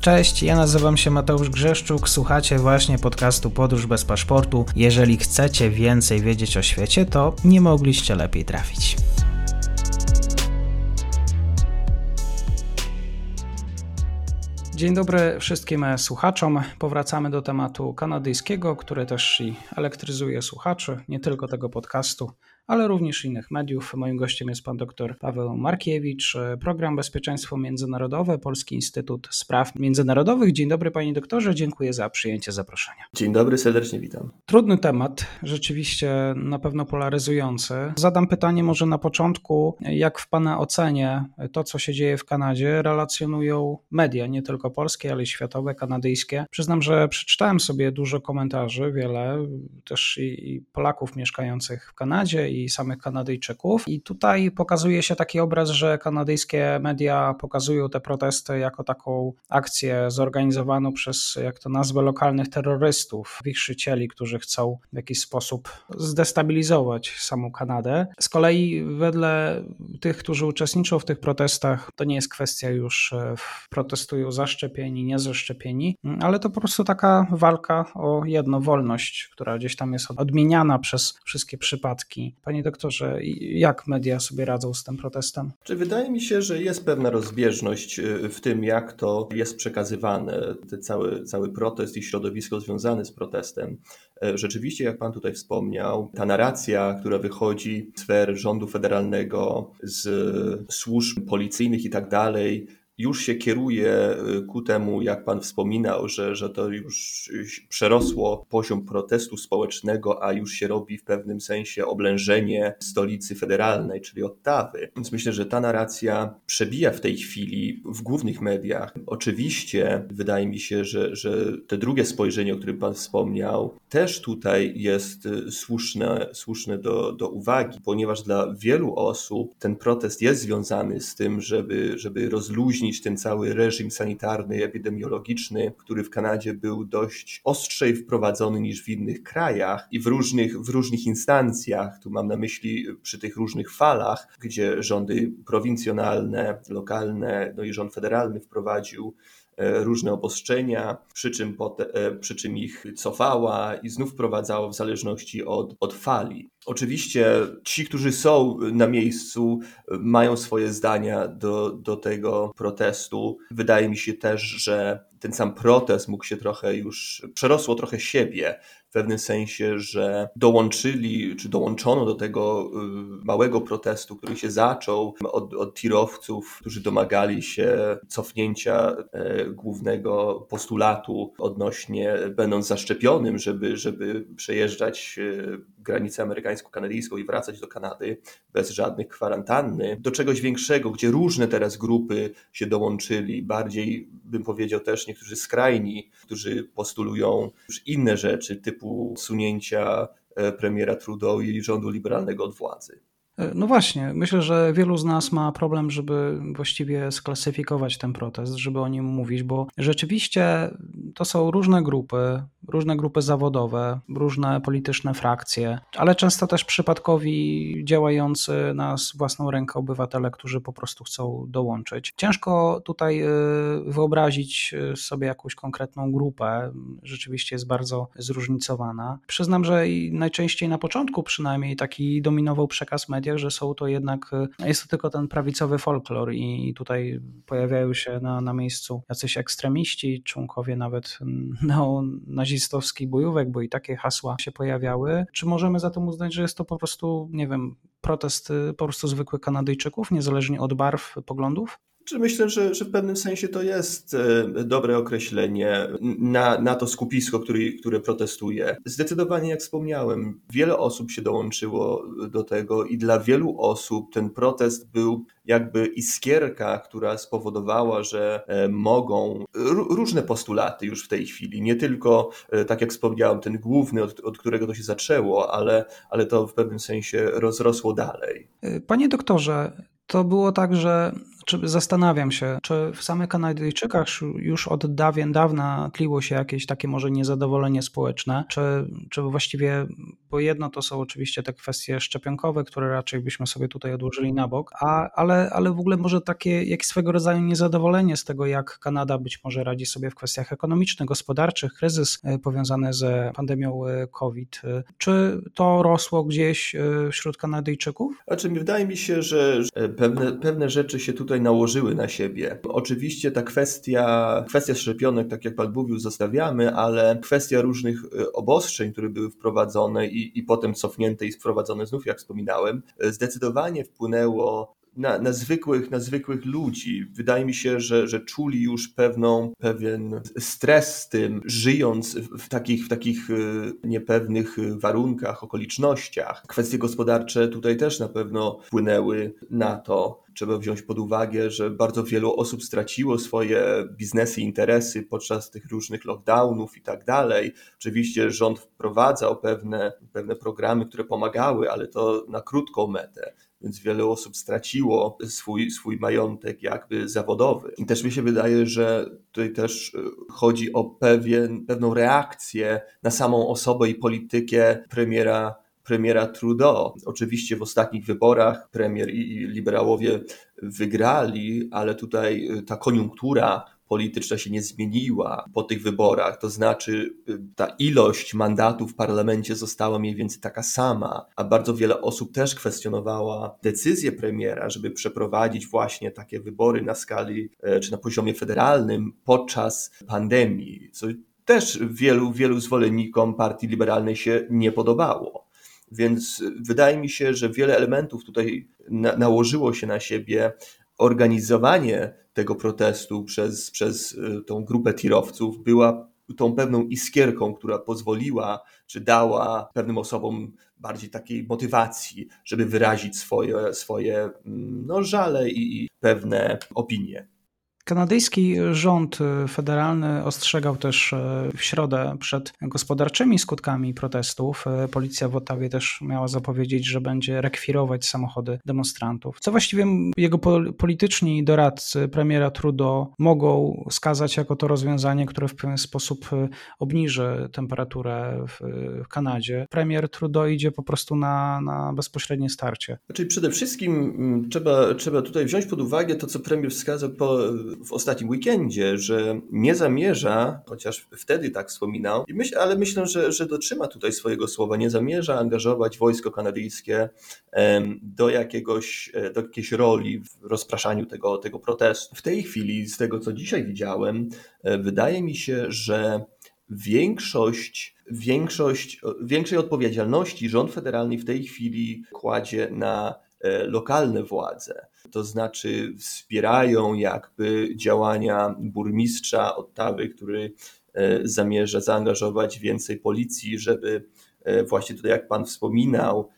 Cześć, ja nazywam się Mateusz Grzeszczuk, słuchacie właśnie podcastu Podróż bez paszportu. Jeżeli chcecie więcej wiedzieć o świecie, to nie mogliście lepiej trafić. Dzień dobry wszystkim słuchaczom. Powracamy do tematu kanadyjskiego, który też i elektryzuje słuchaczy, nie tylko tego podcastu, ale również innych mediów. Moim gościem jest pan dr Paweł Markiewicz, Program Bezpieczeństwo Międzynarodowe, Polski Instytut Spraw Międzynarodowych. Dzień dobry panie doktorze, dziękuję za przyjęcie zaproszenia. Dzień dobry, serdecznie witam. Trudny temat, rzeczywiście na pewno polaryzujący. Zadam pytanie może na początku, jak w pana ocenie to, co się dzieje w Kanadzie, relacjonują media, nie tylko polskie, ale i światowe, kanadyjskie. Przyznam, że przeczytałem sobie dużo komentarzy, wiele, też i Polaków mieszkających w Kanadzie i samych Kanadyjczyków. I tutaj pokazuje się taki obraz, że kanadyjskie media pokazują te protesty jako taką akcję zorganizowaną przez, jak to nazwę, lokalnych terrorystów, wichrzycieli, którzy chcą w jakiś sposób zdestabilizować samą Kanadę. Z kolei wedle tych, którzy uczestniczą w tych protestach, to nie jest kwestia już e, protestują zaszczepieni, niezaszczepieni, ale to po prostu taka walka o jedną wolność, która gdzieś tam jest odmieniana przez wszystkie przypadki. Panie doktorze, jak media sobie radzą z tym protestem? Czy wydaje mi się, że jest pewna rozbieżność y, w tym, jak to jest przekazywane, ten cały, cały protest i środowisko związane z protestem. E, rzeczywiście, jak Pan tutaj wspomniał, ta narracja, która wychodzi z sfer rządu federalnego, z służb policyjnych i tak dalej, już się kieruje y, ku temu, jak Pan wspominał, że, że to już przerosło poziom protestu społecznego, a już się robi w pewnym sensie oblężenie stolicy federalnej, czyli Ottawy. Więc myślę, że ta narracja przebija w tej chwili w głównych mediach. Oczywiście wydaje mi się, że, że te drugie spojrzenie, o którym Pan wspomniał, też tutaj jest y, słuszne, słuszne do, do uwagi, ponieważ dla wielu osób ten protest jest związany z tym, żeby, żeby rozluźnić ten cały reżim sanitarny, epidemiologiczny, który w Kanadzie był dość ostrzej wprowadzony niż w innych krajach i w różnych, w różnych instancjach. Tu mam na myśli przy tych różnych falach, gdzie rządy prowincjonalne, lokalne, no i rząd federalny wprowadził różne obostrzenia, przy czym, e, przy czym ich cofała i znów wprowadzała w zależności od, od fali. Oczywiście ci, którzy są na miejscu, mają swoje zdania do, do tego protestu. Wydaje mi się też, że ten sam protest mógł się trochę już, przerosło trochę siebie w pewnym sensie, że dołączyli, czy dołączono do tego y, małego protestu, który się zaczął od, od tirowców, którzy domagali się cofnięcia e, głównego postulatu odnośnie będąc zaszczepionym, żeby, żeby przejeżdżać e, granicę amerykańsko-kanadyjską i wracać do Kanady bez żadnych kwarantanny, do czegoś większego, gdzie różne teraz grupy się dołączyli, bardziej bym powiedział też niektórzy skrajni, którzy postulują już inne rzeczy, typu sunięcia e, premiera Trudeau i rządu liberalnego od władzy. No właśnie, myślę, że wielu z nas ma problem, żeby właściwie sklasyfikować ten protest, żeby o nim mówić, bo rzeczywiście to są różne grupy, różne grupy zawodowe, różne polityczne frakcje, ale często też przypadkowi działający na własną rękę obywatele, którzy po prostu chcą dołączyć. Ciężko tutaj y, wyobrazić y, sobie jakąś konkretną grupę, rzeczywiście jest bardzo zróżnicowana. Przyznam, że najczęściej na początku przynajmniej taki dominował przekaz mediów, mediach, że są to jednak, e, jest to tylko ten prawicowy folklor i tutaj pojawiają się na, na miejscu jacyś ekstremiści, członkowie nawet neonazistowskich bojówek, bo i takie hasła się pojawiały. Czy możemy zatem uznać, że jest to po prostu, nie wiem, protest e, po prostu zwykłych Kanadyjczyków, niezależnie od barw poglądów? Czy myślę, że, że w pewnym sensie to jest e, dobre określenie na, na to skupisko, który, które protestuje. Zdecydowanie, jak wspomniałem, wiele osób się dołączyło do tego i dla wielu osób ten protest był jakby iskierka, która spowodowała, że e, mogą różne postulaty już w tej chwili, nie tylko, e, tak jak wspomniałem, ten główny, od, od którego to się zaczęło, ale, ale to w pewnym sensie rozrosło dalej. Panie doktorze, to było tak, że Czy, zastanawiam się, czy w samych Kanadyjczykach już od dawien dawna tliło się jakieś takie może niezadowolenie społeczne, czy, czy właściwie, bo jedno to są oczywiście te kwestie szczepionkowe, które raczej byśmy sobie tutaj odłożyli na bok, a, ale, ale w ogóle może takie jak swego rodzaju niezadowolenie z tego, jak Kanada być może radzi sobie w kwestiach ekonomicznych, gospodarczych, kryzys e, powiązany z pandemią e, COVID. E, czy to rosło gdzieś wśród Kanadyjczyków? Znaczy, wydaje mi się, że pewne, pewne rzeczy się tutaj nałożyły na siebie. Oczywiście ta kwestia, kwestia szczepionek, tak jak Pan mówił, zostawiamy, ale kwestia różnych obostrzeń, które były wprowadzone i, i potem cofnięte i wprowadzone znów, jak wspominałem, zdecydowanie wpłynęło na, na, zwykłych, na zwykłych ludzi. Wydaje mi się, że, że czuli już pewną, pewien stres z tym, żyjąc w takich, w takich y, niepewnych warunkach, okolicznościach. Kwestie gospodarcze tutaj też na pewno wpłynęły na to. Trzeba wziąć pod uwagę, że bardzo wielu osób straciło swoje biznesy, interesy podczas tych różnych lockdownów i tak dalej. Oczywiście rząd wprowadzał pewne, pewne programy, które pomagały, ale to na krótką metę więc wiele osób straciło swój, swój majątek jakby zawodowy. I też mi się wydaje, że tutaj też y, chodzi o pewien, pewną reakcję na samą osobę i politykę premiera premiera Trudeau. Oczywiście w ostatnich wyborach premier i liberałowie wygrali, ale tutaj y, ta koniunktura polityczna się nie zmieniła po tych wyborach, to znaczy y, ta ilość mandatów w parlamencie została mniej więcej taka sama, a bardzo wiele osób też kwestionowała decyzję premiera, żeby przeprowadzić właśnie takie wybory na skali e, czy na poziomie federalnym podczas pandemii, co też wielu, wielu zwolennikom partii liberalnej się nie podobało. Więc wydaje mi się, że wiele elementów tutaj na, nałożyło się na siebie. Organizowanie tego protestu przez, przez y, tą grupę tirowców była tą pewną iskierką, która pozwoliła, czy dała pewnym osobom bardziej takiej motywacji, żeby wyrazić swoje, swoje mm, no, żale i, i pewne opinie. Kanadyjski rząd federalny ostrzegał też e, w środę przed gospodarczymi skutkami protestów. E, policja w Ottawie też miała zapowiedzieć, że będzie rekwirować samochody demonstrantów. Co właściwie jego polityczni doradcy premiera Trudeau mogą skazać jako to rozwiązanie, które w pewien sposób e, obniży temperaturę w, Kanadzie. Premier Trudeau idzie po prostu na, na bezpośrednie starcie. Znaczy przede wszystkim trzeba, trzeba tutaj wziąć pod uwagę to, co premier wskazał po w ostatnim weekendzie, że nie zamierza, chociaż wtedy tak wspominał, myśl, ale myślę, że, że dotrzyma tutaj swojego słowa, nie zamierza angażować wojsko kanadyjskie do, jakiegoś, e, do jakiejś roli w rozpraszaniu tego, tego protestu. W tej chwili, z tego co dzisiaj widziałem, e, wydaje mi się, że większość, większość, większej odpowiedzialności rząd federalny w tej chwili kładzie na lokalne władze. To znaczy wspierają jakby działania burmistrza Ottawy, który e, zamierza zaangażować więcej policji, żeby e, właśnie tutaj, jak Pan wspominał, e,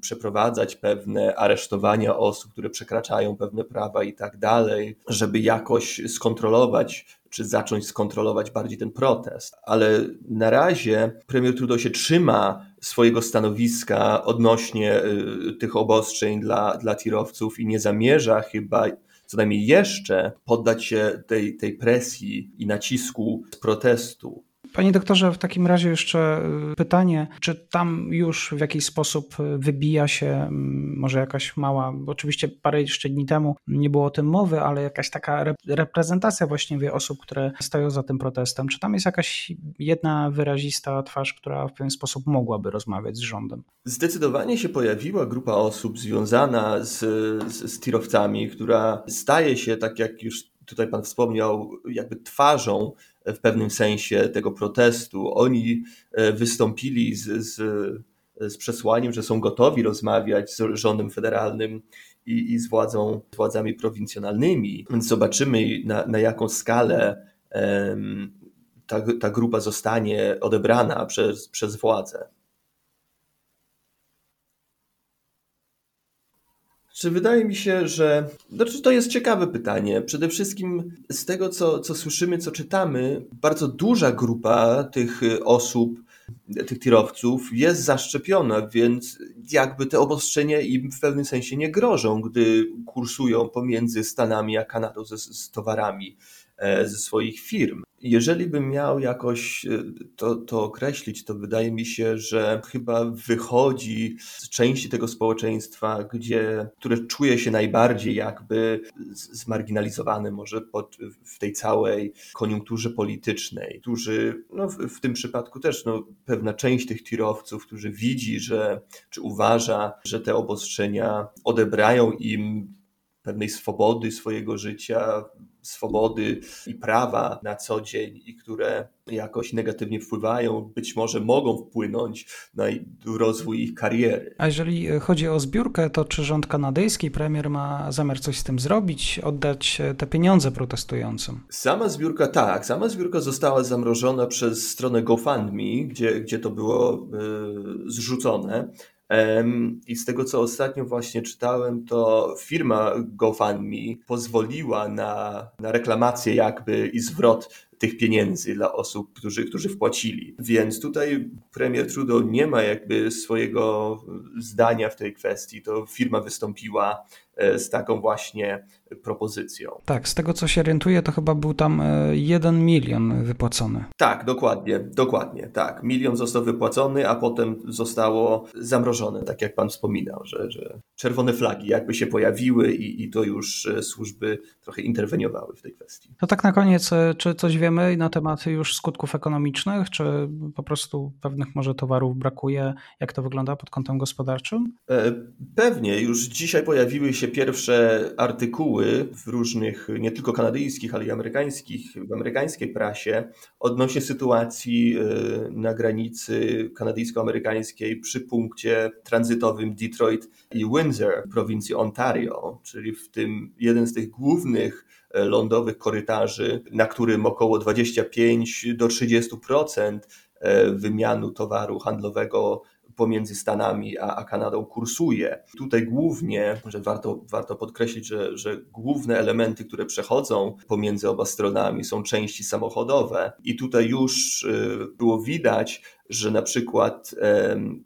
przeprowadzać pewne aresztowania osób, które przekraczają pewne prawa i tak dalej, żeby jakoś skontrolować czy zacząć skontrolować bardziej ten protest. Ale na razie premier Trudeau się trzyma swojego stanowiska odnośnie y, tych obostrzeń dla, dla tirowców i nie zamierza chyba co najmniej jeszcze poddać się tej, tej presji i nacisku protestu. Panie doktorze, w takim razie jeszcze y, pytanie, czy tam już w jakiś sposób y, wybija się mm, może jakaś mała, bo oczywiście parę jeszcze dni temu nie było o tym mowy, ale jakaś taka reprezentacja właściwie osób, które stoją za tym protestem. Czy tam jest jakaś jedna wyrazista twarz, która w pewien sposób mogłaby rozmawiać z rządem? Zdecydowanie się pojawiła grupa osób związana z, z, z tirowcami, która staje się, tak jak już tutaj Pan wspomniał, jakby twarzą w pewnym sensie tego protestu. Oni e, wystąpili z, z, z przesłaniem, że są gotowi rozmawiać z rządem federalnym i, i z władzą, władzami prowincjonalnymi. Więc zobaczymy, na, na jaką skalę um, ta, ta grupa zostanie odebrana przez, przez władze. Czy wydaje mi się, że. Znaczy, to jest ciekawe pytanie. Przede wszystkim z tego, co, co słyszymy, co czytamy, bardzo duża grupa tych osób tych tirowców jest zaszczepiona, więc jakby te obostrzenia im w pewnym sensie nie grożą, gdy kursują pomiędzy Stanami a Kanadą z, z towarami ze swoich firm. Jeżeli bym miał jakoś e, to, to określić, to wydaje mi się, że chyba wychodzi z części tego społeczeństwa, gdzie, które czuje się najbardziej jakby zmarginalizowane może pod, w tej całej koniunkturze politycznej, którzy, no w, w tym przypadku też no, pewna część tych tirowców, którzy widzi, że, czy uważa, że te obostrzenia odebrają im pewnej swobody swojego życia, swobody i prawa na co dzień i które jakoś negatywnie wpływają, być może mogą wpłynąć na rozwój ich kariery. A jeżeli chodzi o zbiórkę, to czy rząd kanadyjski, premier ma zamiar coś z tym zrobić, oddać te pieniądze protestującym? Sama zbiórka tak, sama zbiórka została zamrożona przez stronę GoFundMe, gdzie, gdzie to było y, zrzucone. I z tego, co ostatnio właśnie czytałem, to firma GoFundMe pozwoliła na, na reklamację jakby i zwrot tych pieniędzy dla osób, którzy, którzy wpłacili. Więc tutaj premier Trudeau nie ma jakby swojego zdania w tej kwestii. To firma wystąpiła z taką właśnie propozycją. Tak, z tego co się orientuję, to chyba był tam e, jeden milion wypłacony. Tak, dokładnie, dokładnie, tak. Milion został wypłacony, a potem zostało zamrożone, tak jak pan wspominał, że, że czerwone flagi jakby się pojawiły i, i to już e, służby trochę interweniowały w tej kwestii. To tak na koniec, czy coś wiemy na temat już skutków ekonomicznych, czy po prostu pewnych może towarów brakuje? Jak to wygląda pod kątem gospodarczym? E, pewnie. Już dzisiaj pojawiły się pierwsze artykuły w różnych, nie tylko kanadyjskich, ale i amerykańskich, w amerykańskiej prasie odnośnie sytuacji e, na granicy kanadyjsko-amerykańskiej przy punkcie tranzytowym Detroit i Windsor, prowincji Ontario, czyli w tym jeden z tych głównych E, lądowych korytarzy, na którym około 25 do 30% e, wymianu towaru handlowego pomiędzy Stanami a, a, Kanadą kursuje. Tutaj głównie, że warto, warto podkreślić, że, że główne elementy, które przechodzą pomiędzy oba stronami są części samochodowe i tutaj już e, było widać, że na przykład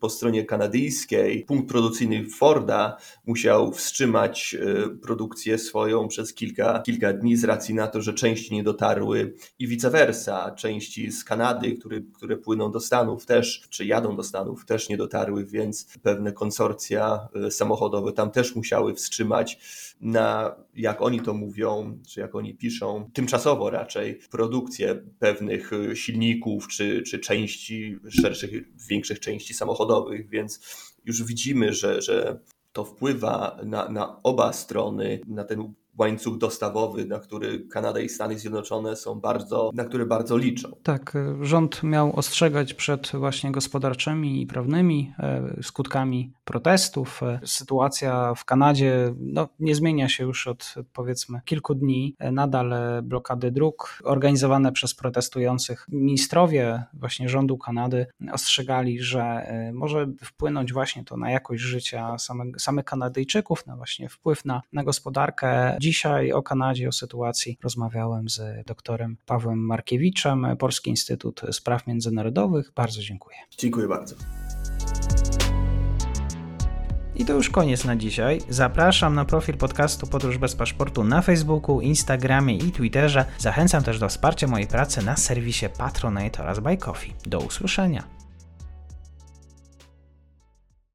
po stronie kanadyjskiej punkt produkcyjny Forda musiał wstrzymać e, produkcję swoją przez kilka, kilka dni z racji na to, że części nie dotarły i vice versa. Części z Kanady, które, które płyną do Stanów też, czy jadą do Stanów też nie dotarły, więc pewne konsorcja e, samochodowe tam też musiały wstrzymać na, jak oni to mówią, czy jak oni piszą, tymczasowo raczej produkcję pewnych e, silników czy, czy części szerszych, większych części samochodowych, więc już widzimy, że, że to wpływa na, na oba strony, na ten łańcuch dostawowy, na który Kanada i Stany Zjednoczone są bardzo, na który bardzo liczą. Tak, rząd miał ostrzegać przed właśnie gospodarczymi i prawnymi e, skutkami protestów. E, sytuacja w Kanadzie no, nie zmienia się już od powiedzmy kilku dni. E, nadal blokady dróg organizowane przez protestujących. Ministrowie właśnie rządu Kanady ostrzegali, że może wpłynąć właśnie to na jakość życia samych, samych Kanadyjczyków, na właśnie wpływ na, na gospodarkę Dzisiaj o Kanadzie, o sytuacji rozmawiałem z doktorem Pawłem Markiewiczem, Polski Instytut Spraw Międzynarodowych. Bardzo dziękuję. Dziękuję bardzo. I to już koniec na dzisiaj. Zapraszam na profil podcastu Podróż bez paszportu na Facebooku, Instagramie i Twitterze. Zachęcam też do wsparcia mojej pracy na serwisie Patronite oraz Buy Coffee. Do usłyszenia.